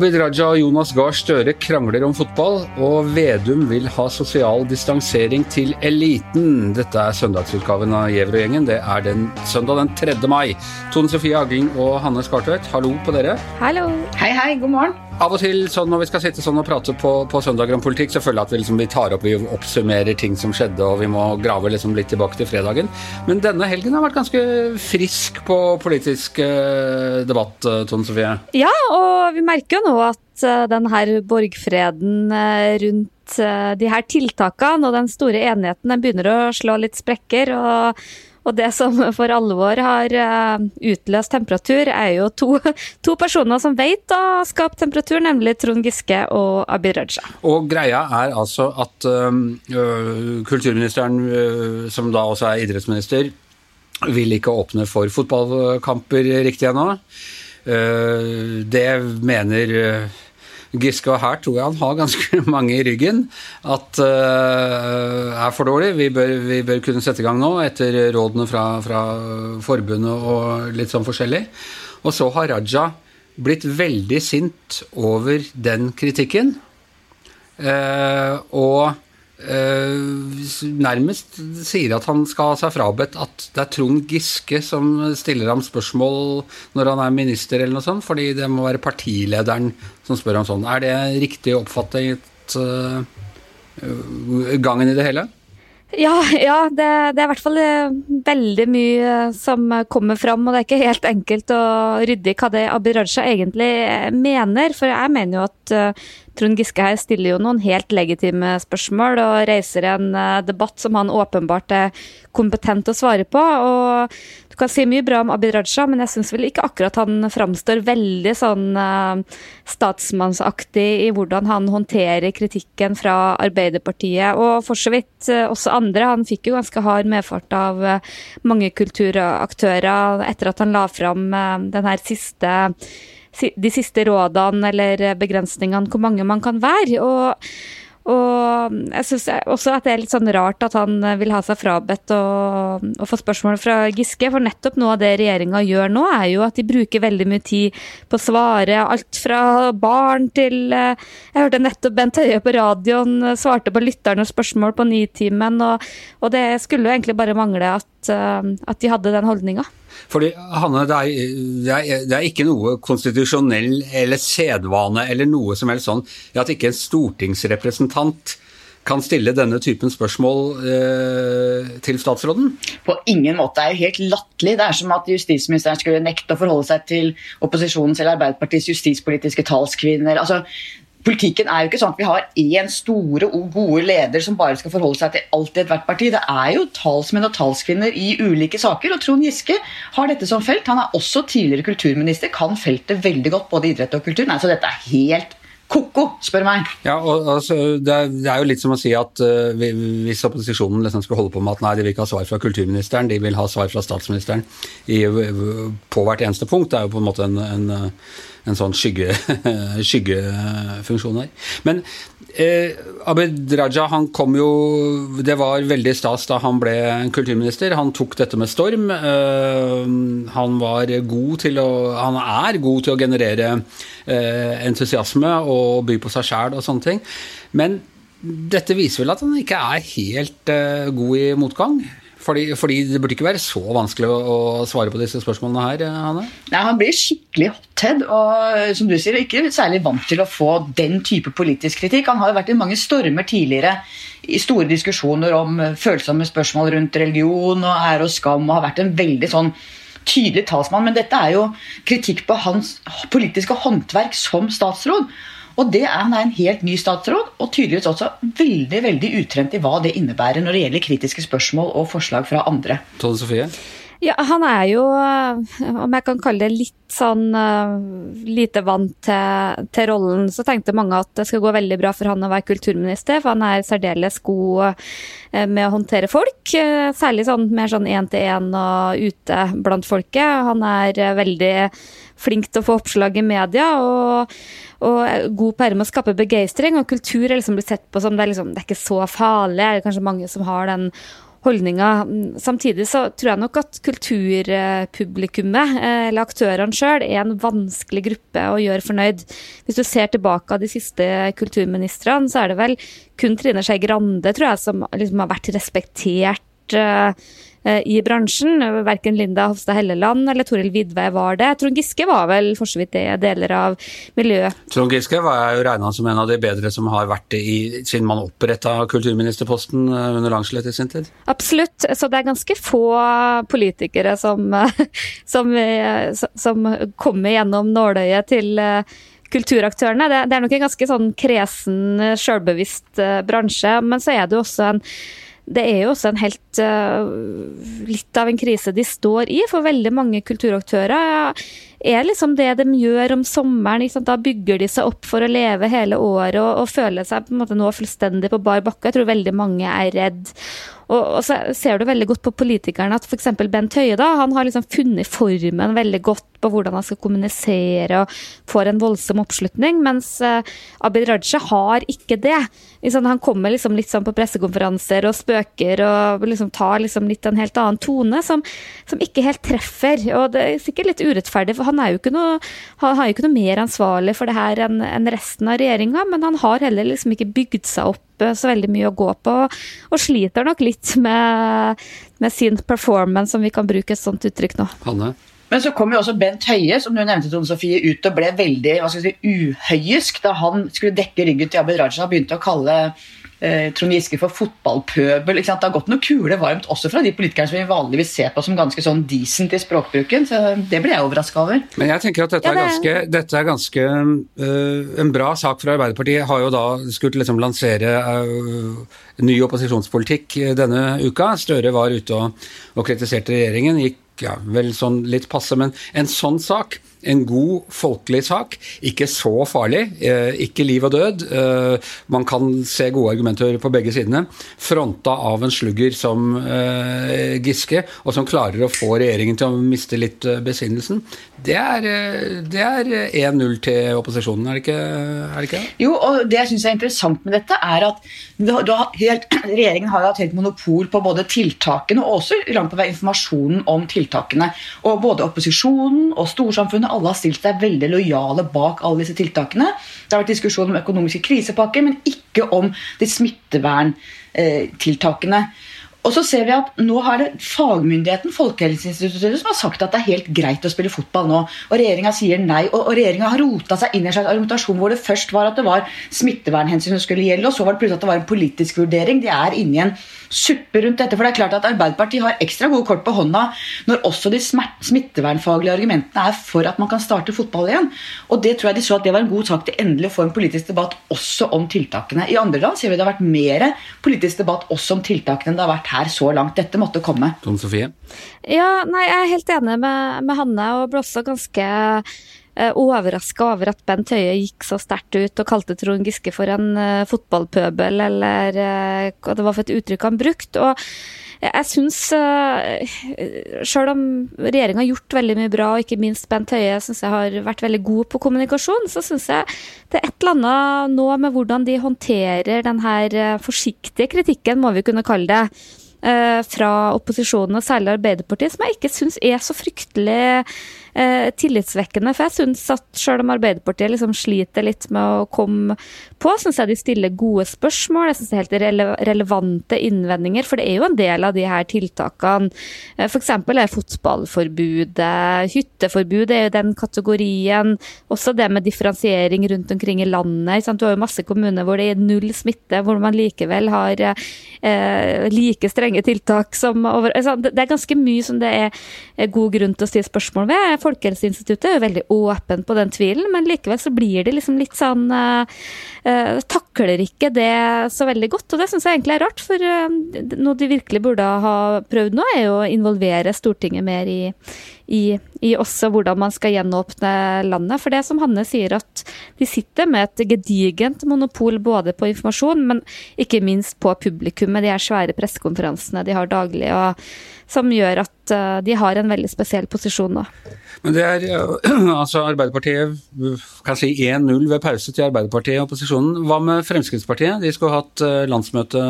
Abid Raja og Jonas Gahr Støre krangler om fotball, og Vedum vil ha sosial distansering til eliten. Dette er søndagsutgaven av Gjevrøy-gjengen. Det er den søndag den 3. mai. Tone Sofie Agling og Hanne Skartveit, hallo på dere. Hallo. Hei, hei, god morgen. Av og til sånn når vi skal sitte sånn og prate på, på søndager om politikk, så føler jeg at vi, liksom, vi tar opp, vi oppsummerer ting som skjedde, og vi må grave liksom litt tilbake til fredagen. Men denne helgen har vært ganske frisk på politisk eh, debatt, eh, Tone Sofie? Ja, og vi merker jo nå at uh, den her borgfreden uh, rundt uh, de her tiltakene og den store enigheten den begynner å slå litt sprekker. og og det som for alvor har utløst temperatur, er jo to, to personer som vet å skape temperatur, nemlig Trond Giske og Abid Raja. Og greia er altså at øh, kulturministeren, øh, som da også er idrettsminister, vil ikke åpne for fotballkamper riktig ennå. Det mener Giske, og her tror jeg han har ganske mange i ryggen, at uh, er for dårlig. Vi bør, vi bør, kunne sette i gang nå, etter rådene fra, fra forbundet og litt sånn forskjellig. Og så har Raja blitt veldig sint over den kritikken. og nærmest sier at han skal ha seg frabedt at det er Trond Giske som stiller ham spørsmål når han er minister eller noe sånt, fordi det må være partilederen som spør ham sånn. Er det riktig oppfattet uh, gangen i det hele? Ja, ja det, det, er i hvert fall veldig mye som kommer fram, og det er ikke helt enkelt å rydde i hva det Abid Raja egentlig mener. For jeg mener jo at Trond Giske her stiller jo noen helt legitime spørsmål og reiser en debatt som han åpenbart er kompetent til å svare på. og kan si mye bra om Abid Raja, men jeg syns vel ikke akkurat han framstår veldig sånn uh, statsmannsaktig i hvordan han håndterer kritikken fra Arbeiderpartiet, og for så vidt uh, også andre. Han fikk jo ganske hard medfart av mange kulturaktører etter at han la fram den her siste de siste rådene eller begrensningene, hvor mange man kan være. Og, og jeg syns også at det er litt sånn rart at han vil ha seg frabedt å, få spørsmål fra Giske, for nettopp noe av det regjeringa gjør nå, er jo at de bruker veldig mye tid på å svare alt fra barn til Jeg hørte nettopp Bent Høie på radioen svarte på lytternes spørsmål på Nitimen, og, og det skulle jo egentlig bare mangle at, at de hadde den holdninga. Fordi, Hanne, det er, det, er, det er, ikke noe konstitusjonell eller sedvane eller noe som helst sånn at ikke en stortingsrepresentant kan stille denne typen spørsmål eh, til statsråden? På ingen måte. Det er jo helt latterlig. Det er som at justisministeren skulle nekte å forholde seg til opposisjonens eller Arbeiderpartiets justispolitiske talskvinner. Altså, Politikken er jo ikke sånn at vi har én store og gode leder som bare skal forholde seg til alt i ethvert parti. Det er jo talsmenn og talskvinner i ulike saker, og Trond Giske har dette som felt. Han er også tidligere kulturminister, kan feltet veldig godt, både idrett og kultur. Nei, så dette er helt ko-ko, spør meg. Ja, og altså, det, er, det, er, jo litt som å si at uh, hvis opposisjonen liksom skal holde på med at nei, de vil ikke ha svar fra kulturministeren, de vil ha svar fra statsministeren i, på hvert eneste punkt, det er jo på en måte en, en en sånn skygge, skyggefunksjon her. Men eh, Abid Raja han kom jo Det var veldig stas da han ble kulturminister. Han tok dette med storm. Eh, han var god til å Han er god til å generere eh, entusiasme og by på seg sjæl og sånne ting. Men dette viser vel at han ikke er helt eh, god i motgang? Fordi, fordi, det burde ikke være så vanskelig å, svare på disse spørsmålene her, Hanne? Nei, Han blir skikkelig hothead og som du sier, ikke særlig vant til å få den type politisk kritikk. Han har jo vært i mange stormer tidligere i store diskusjoner om følsomme spørsmål rundt religion og ære og skam, og har vært en veldig sånn tydelig talsmann. Men dette er jo kritikk på hans politiske håndverk som statsråd. Og det er, Han er en helt ny statsråd, og tydeligvis også veldig veldig utrent i hva det innebærer når det gjelder kritiske spørsmål og forslag fra andre. Tone Sofie? Ja, han er jo, om jeg kan kalle det litt sånn uh, lite vant til, til, rollen. Så tenkte mange at det skal gå veldig bra for han å være kulturminister, for han er særdeles god uh, med å håndtere folk. Uh, særlig sånn mer sånn én-til-én og ute blant folket. Han er veldig flink til å få oppslag i media. og og god på å skape begeistring. Og kultur er liksom blitt sett på som det er, liksom, det er ikke så farlig. Det er kanskje mange som har den holdninga. Samtidig så tror jeg nok at kulturpublikummet, eh, eller aktørene sjøl, er en vanskelig gruppe å gjøre fornøyd. Hvis du ser tilbake av de siste kulturministrene, så er det vel kun Trine Skei Grande, tror jeg, som liksom har vært respektert Eh, i bransjen. Verken Linda Hofstad Helleland eller Toril Vidvei var det. Trond Giske var vel for så vidt det, deler av miljøet. Trond Giske var jo regna som en av de bedre som har vært det i, siden man oppretta kulturministerposten eh, under Langslett i sin tid? Absolutt. Så det er ganske få politikere som, som, som kommer gjennom nåløyet til kulturaktørene. Det, det er nok en ganske sånn kresen, sjølbevisst bransje. Men så er det jo også en det er jo også en helt uh, Litt av en krise de står i, for veldig mange kulturaktører er liksom det de gjør om sommeren. Da bygger de seg opp for å leve hele året og, og føle seg på en måte nå fullstendig på bar bakke. Jeg tror veldig mange er redd. Og, og, så ser du veldig godt på politikerne at f.eks. Bent Høie da, han har liksom funnet formen veldig godt på hvordan han skal kommunisere og får en voldsom oppslutning, mens uh, Abid Raja har ikke det. Han kommer liksom litt sånn på pressekonferanser og spøker og liksom tar liksom litt en helt annen tone som, som, ikke helt treffer. Og det er sikkert litt urettferdig, for han er jo ikke noe, jo ikke noe mer ansvarlig for det her enn en resten av regjeringa, men han har heller liksom ikke bygd seg opp så veldig mye å gå på, og sliter nok litt med, med sin performance, om vi kan bruke et sånt uttrykk nå. Hanne? Men så kom jo også Bent Høie, som du nevnte, Tone Sofie, ut og ble veldig hva skal si, uhøysk da han skulle dekke ryggen til Abid Raja og begynte å kalle eh, Trond Giske for fotballpøbel. Det har gått noe kule varmt også fra de politikerne som vi vanligvis ser på som ganske sånn decent i språkbruken. så Det ble jeg overraska over. Men jeg tenker at dette er ganske, dette er ganske uh, En bra sak for Arbeiderpartiet har jo da skulle liksom lansere uh, ny opposisjonspolitikk denne uka. Støre var ute og, og kritiserte regjeringen. gikk ja, vel sånn litt passe, men en sånn sak en god folkelig sak. Ikke så farlig, eh, ikke liv og død. Eh, man kan se gode argumenter på begge sidene. Fronta av en slugger som eh, Giske, og som klarer å få regjeringen til å miste litt besinnelsen. Det er, er 1-0 til opposisjonen, er det ikke, er det ikke? Jo, og det jeg syns er interessant med dette, er at helt, regjeringen har hatt helt monopol på både tiltakene og også langt på vei informasjonen om tiltakene. Og både opposisjonen og storsamfunnet alle har stilt seg veldig lojale bak alle disse tiltakene. Det har vært diskusjon om økonomiske krisepakker, men ikke om de smitteverntiltakene. Og så ser vi at nå har det fagmyndigheten, Folkehelseinstituttet, som har sagt at det er helt greit å spille fotball nå. Og regjeringa sier nei. Og, og regjeringa har rota seg inn i en slags argumentasjon hvor det først var at det var smittevernhensyn som skulle gjelde, og så var det plutselig at det var en politisk vurdering. De er inne i en suppe rundt dette. For det er klart at Arbeiderpartiet har ekstra gode kort på hånda når også de smittevernfaglige argumentene er for at man kan starte fotball igjen. Og det tror jeg de så at det var en god sak til endelig å få en politisk debatt også om tiltakene. I andre land ser vi det har vært mer politisk debatt også om tiltakene enn det har vært her så langt. Dette måtte komme. Tom Sofie? Ja, nei, jeg er helt enig med, med Hanne, og ble også ganske Eh, overraska over at Bent Høie gikk så sterkt ut og kalte Trond Giske for en uh, fotballpøbel, eller uh, hva det var for et uttrykk han brukte. Og jeg syns, uh, sjøl om regjeringa har gjort veldig mye bra, og ikke minst Bent Høie synes jeg har vært veldig god på kommunikasjon, så syns jeg det er et eller annet nå med hvordan de håndterer den her forsiktige kritikken, må vi kunne kalle det fra opposisjonen, og særlig Arbeiderpartiet, som jeg ikke syns er så fryktelig eh, tillitsvekkende. For jeg syns at selv om Arbeiderpartiet liksom sliter litt med å komme på, syns jeg de stiller gode spørsmål. Jeg syns det er helt rele relevante innvendinger, for det er jo en del av de her tiltakene. Eh, F.eks. er fotballforbudet, hytteforbud er jo den kategorien. Også det med differensiering rundt omkring i landet. Du har jo masse kommuner hvor det er null smitte, hvor man likevel har eh, like strenge tiltak som over altså, Det er ganske mye som det er god grunn til å stille spørsmål ved. Folkehelseinstituttet er jo veldig åpen på den tvilen, men likevel så blir det liksom litt sånn uh, Takler ikke det så veldig godt, og det syns jeg egentlig er rart. For uh, noe de virkelig burde ha prøvd nå, er jo å involvere Stortinget mer i, i, i, også hvordan man skal gjenåpne landet. For det som Hanne sier, at de sitter med et gedigent monopol både på informasjon, men ikke minst på publikum med de her svære pressekonferansene de har daglig. og som gjør at de har en veldig spesiell posisjon nå. Men det er altså Arbeiderpartiet kan si 1-0 ved pause til Arbeiderpartiet i opposisjonen. Hva med Fremskrittspartiet? De skulle hatt eh, landsmøte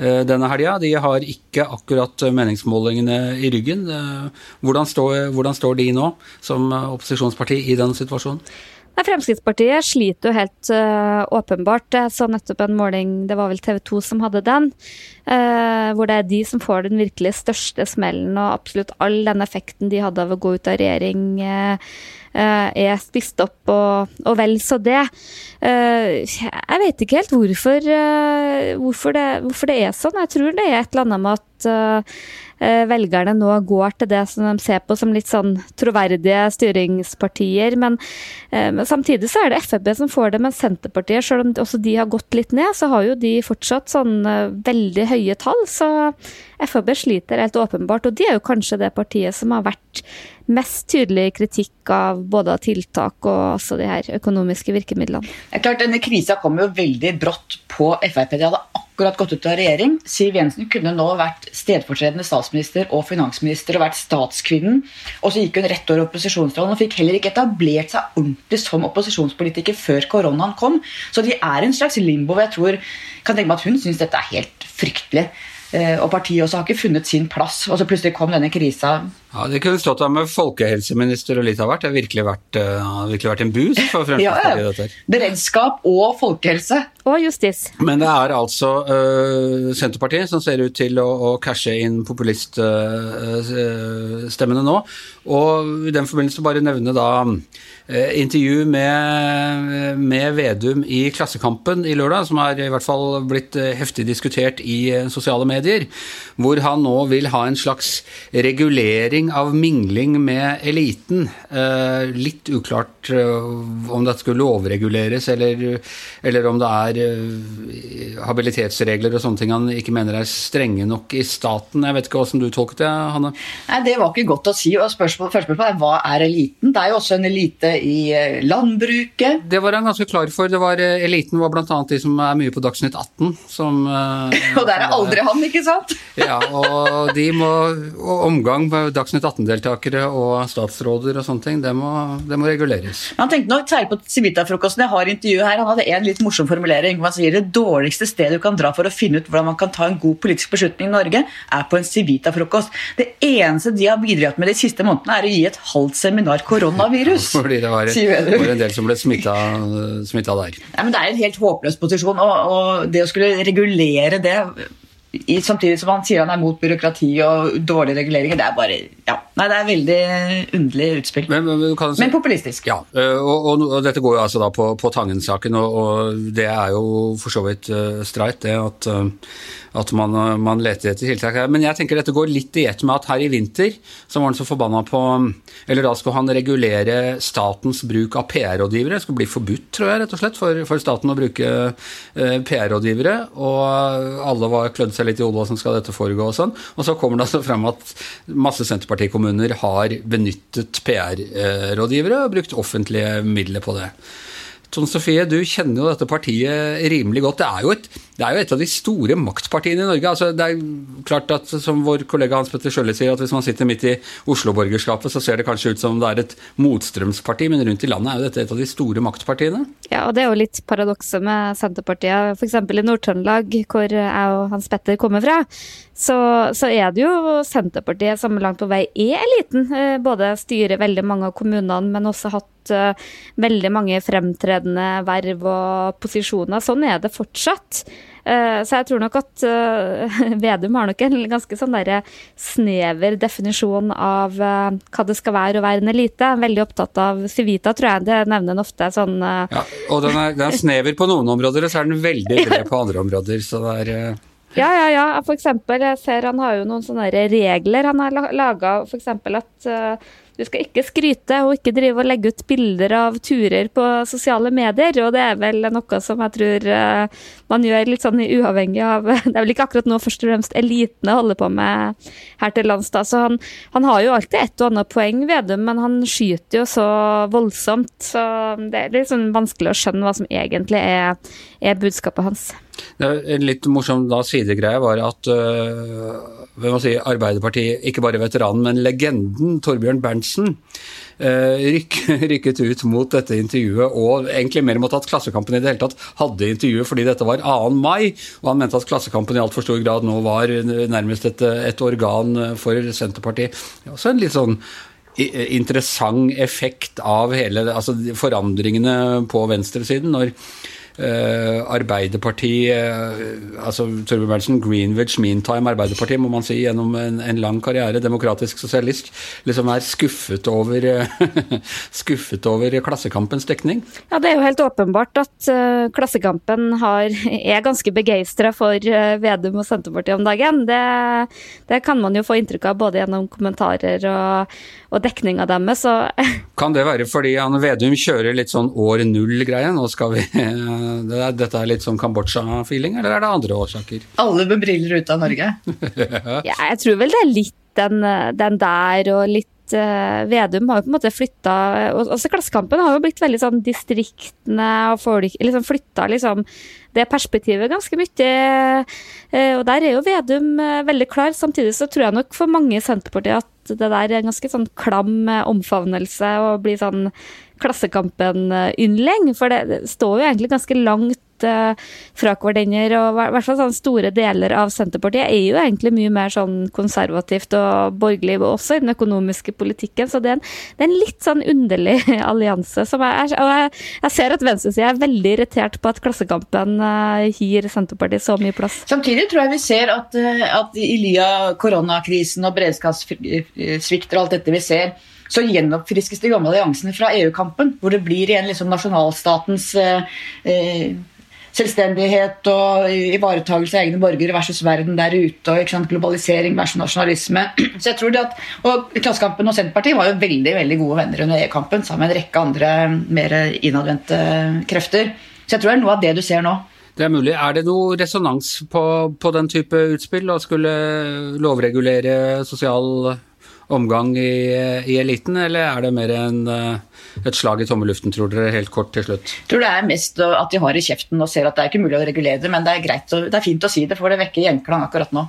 denne helga. De har ikke akkurat meningsmålingene i ryggen. Hvordan står, hvordan står de nå, som opposisjonsparti, i den situasjonen? Nei, Fremskrittspartiet sliter jo helt uh, åpenbart. Jeg så nettopp en måling, det var vel TV 2 som hadde den, uh, hvor det er de som får den virkelig største smellen, og absolutt all den effekten de hadde av å gå ut av regjering, uh, er spist opp, og, og, vel så det. jeg vet ikke helt hvorfor, hvorfor, det, hvorfor, det, er sånn. Jeg tror det er et eller annet med at Eh, velgerne nå går til det som de ser på som litt sånn troverdige styringspartier. Men, eh, samtidig så er det Frp som får det, men Senterpartiet, selv om også de har gått litt ned, så har jo de fortsatt sånn eh, veldig høye tall. Så Frp sliter helt åpenbart, og de er jo kanskje det partiet som har vært mest tydelig kritikk av både tiltak og også de her økonomiske virkemidlene. Det er klart, Denne krisa kom jo veldig brått på Frp. De hadde akkurat gått ut av regjering. Siv Jensen kunne nå vært stedfortredende statsminister og finansminister og vært statskvinnen. Og så gikk hun rett over opposisjonsrollen og fikk heller ikke etablert seg ordentlig som opposisjonspolitiker før koronaen kom. Så de er en slags limbo. Jeg tror, kan tenke meg at hun syns dette er helt fryktelig. Eh, og partiet også har ikke funnet sin plass. Og så plutselig kom denne krisa. Ja, Det kunne stått der med folkehelseminister og litt av hvert. Det har virkelig vært, uh, virkelig vært en boost for Fremskrittspartiet. ja, Beredskap og folkehelse. Og justis. Men det er altså uh, Senterpartiet som ser ut til å, å cashe inn populiststemmene uh, nå. Og i den forbindelse bare nevne da intervju med, med, Vedum i Klassekampen i lørdag, som er i hvert fall blitt heftig diskutert i sosiale medier, hvor han nå vil ha en slags regulering av mingling med eliten. Litt uklart om det skulle lovreguleres, eller, eller om det er Eh, habilitetsregler og sånne ting han ikke mener er strenge nok i staten. Jeg vet ikke hvordan du tolket det, Hanne? Nei, Det var ikke godt å si. og spørsmål, Første hva er eliten? Det er jo også en elite i eh, landbruket. Det var han ganske klar for. Det var, eh, eliten var bl.a. de som er mye på Dagsnytt 18. Som, og der er aldri han, ikke sant? ja, og de må og omgang med Dagsnytt 18-deltakere og statsråder og sånne ting, det må, det må reguleres. Han tenkte nok særlig på Civita-frokosten. Jeg har intervjuet her. Han hadde en litt morsom formulering man sier det dårligste stedet du kan dra for å finne ut hvordan man kan ta en god politisk beslutning i Norge, er på en Civita-frokost. Det eneste de har bidratt med de siste månedene, er å gi et halvt seminar koronavirus. Fordi det var, var en del som ble smitta der. Ja, men det er en helt håpløs posisjon. Og, og det å skulle regulere det samtidig som han sier han er mot byråkrati og dårlige reguleringer. Det er bare ja. Nei, det er veldig underlig utspill. Men, men, si, men populistisk. Ja, og, og, og, dette går jo altså da på, på Tangen-saken, og, og, det er jo for så vidt uh, streit, det at uh, at man, man, leter etter tiltak. Men jeg tenker dette går litt i ett med at her i vinter så var han så forbanna på Eller da skulle han regulere statens bruk av PR-rådgivere. Det skulle bli forbudt, tror jeg, rett og slett, for, for staten å bruke eh, PR-rådgivere. Og alle var klødde seg litt i hodet hvordan skal dette foregå og sånn. Og så kommer det altså frem at masse Senterpartikommuner har benyttet PR-rådgivere og brukt offentlige midler på det. Tone Sofie, du kjenner jo dette partiet rimelig godt. Det er jo et, det er jo et av de store maktpartiene i Norge. Altså, det er klart at, Som vår kollega Hans Petter Sjølle sier, at hvis man sitter midt i Oslo-borgerskapet, så ser det kanskje ut som det er et motstrømsparti, men rundt i landet er jo dette et av de store maktpartiene? Ja, og det er jo litt paradokset med Senterpartiet. F.eks. i Nord-Trøndelag, hvor jeg og Hans Petter kommer fra, så, så, er det jo Senterpartiet som langt på vei er eliten. Eh, både styrer veldig mange av kommunene, men også hatt uh, veldig mange fremtredende verv og posisjoner. Sånn er det fortsatt. Uh, så jeg tror nok at uh, Vedum har nok en ganske sånn der snever definisjon av hva det skal være å være en elite. Veldig opptatt av Civita, tror jeg. Det nevner han ofte sånn Ja, og den er, den er, snever på noen områder, og så er den veldig bred på andre områder. så det er... Ja, ja, ja. For eksempel, jeg ser han har jo noen sånne regler han har laga. Eksempel at du skal ikke skryte og ikke drive og legge ut bilder av turer på sosiale medier. Og det er vel noe som jeg tror uh, man gjør litt sånn uavhengig av Det er vel ikke akkurat nå først og fremst elitene holder på med her til lands, da. Så han, han har jo alltid et og annet poeng, Vedum, men han skyter jo så voldsomt. Så det er litt sånn vanskelig å skjønne hva som egentlig er, er budskapet hans. En litt morsom da sidegreie var at uh, si, Arbeiderpartiet, ikke bare veteranen, men legenden Torbjørn Berntsen, uh, rykket ut mot dette intervjuet og egentlig mer mot at Klassekampen i det hele tatt hadde intervjuet fordi dette var 2. mai, og han mente at Klassekampen i altfor stor grad nå var nærmest et, et organ for Senterpartiet. Også en litt sånn interessant effekt av hele altså forandringene på venstresiden. når Uh, Arbeiderpartiet uh, altså Torbjørn Berntsen, Greenwich Meantime Arbeiderpartiet, må man si, gjennom en, en lang karriere, demokratisk sosialist, liksom er skuffet over, uh, skuffet over Klassekampens dekning? Ja, Det er jo helt åpenbart at Klassekampen har, er ganske begeistra for Vedum og Senterpartiet om dagen. Det, det, kan man jo få inntrykk av både gjennom kommentarer og, og dekninga deres. kan det være fordi han Vedum kjører litt sånn år null-greie? Nå skal vi det er, dette er litt sånn Kambodsja-feeling, eller er det andre årsaker? Alle med briller ute av Norge? ja, jeg tror vel det er litt den, den der, og litt uh, Vedum har jo på en måte flytta Også Klassekampen har jo blitt veldig sånn distriktene og folk liksom flytta liksom det perspektivet ganske mye. Uh, og der er jo Vedum uh, veldig klar. Samtidig så tror jeg nok for mange i Senterpartiet at det der er en ganske sånn klam omfavnelse og blir sånn Klassekampen-yndling. For det, står jo egentlig ganske langt uh, fra hverandre. Og i hvert fall sånn store deler av Senterpartiet er jo egentlig mye mer sånn konservativt og borgerlig, også i den økonomiske politikken. Så det er en, det er en litt sånn underlig allianse. Som er, og jeg, jeg ser at venstresida er veldig irritert på at Klassekampen uh, gir Senterpartiet så mye plass. Samtidig tror jeg vi ser at, eh, at i ly av koronakrisen og beredskapssvikt og alt dette vi ser, så gjenoppfriskes de gamle alliansene fra EU-kampen, hvor det blir igjen liksom nasjonalstatens eh, eh, selvstendighet og ivaretakelse av egne borgere versus verden der ute, og globalisering versus nasjonalisme. Så jeg tror det at, og Klassekampen og Senterpartiet var jo veldig veldig gode venner under EU-kampen, sammen med en rekke andre mer innadvendte krefter. Så jeg tror det er noe av det du ser nå. Det er mulig. Er det noe resonans på, på den type utspill, å skulle lovregulere sosial omgang i, i, eliten, eller er det mer en, eh, et slag i tomme luften, tror dere, helt kort til slutt? Jeg tror det er mest at de har i kjeften og ser at det er ikke mulig å regulere det, men det er, greit, det er fint å si det, for det vekker gjenklang akkurat nå.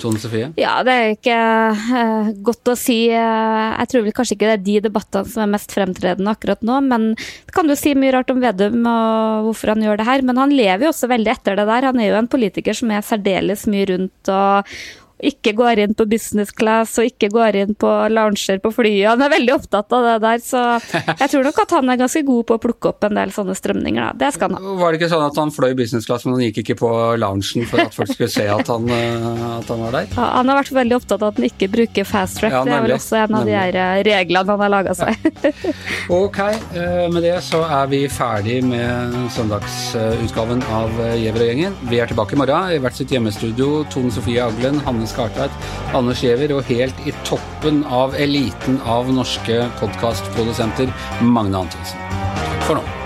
Tone Sofie? Ja, det er ikke uh, godt å si. Uh, jeg tror vel kanskje ikke det er de debattene som er mest fremtredende akkurat nå, men det kan jo si mye rart om Vedum og hvorfor han gjør det her. Men han lever jo også veldig etter det der. Han er jo en politiker som er særdeles mye rundt og, ikke går inn på business class og ikke går inn på lounger på flyet. Han er veldig opptatt av det der, så jeg tror nok at han er ganske god på å plukke opp en del sånne strømninger. Da. Det skal han ha. Var det ikke sånn at han fløy business class, men han gikk ikke på loungen for at folk skulle se at han, eh, at han var der? Ja, han har vært veldig opptatt av at han ikke bruker fast track. Ja, det er vel også en av de her eh, reglene han har laga seg. Ja. ok, eh, med det så er vi ferdig med søndagsutgaven av Gjever og gjengen. Vi er tilbake i morgen i hvert sitt hjemmestudio. Tone Sofie Aglen, Hanne Skartveit, Anders Giæver og helt i toppen av eliten av norske podkastprodusenter, Magne Antonsen. For nå.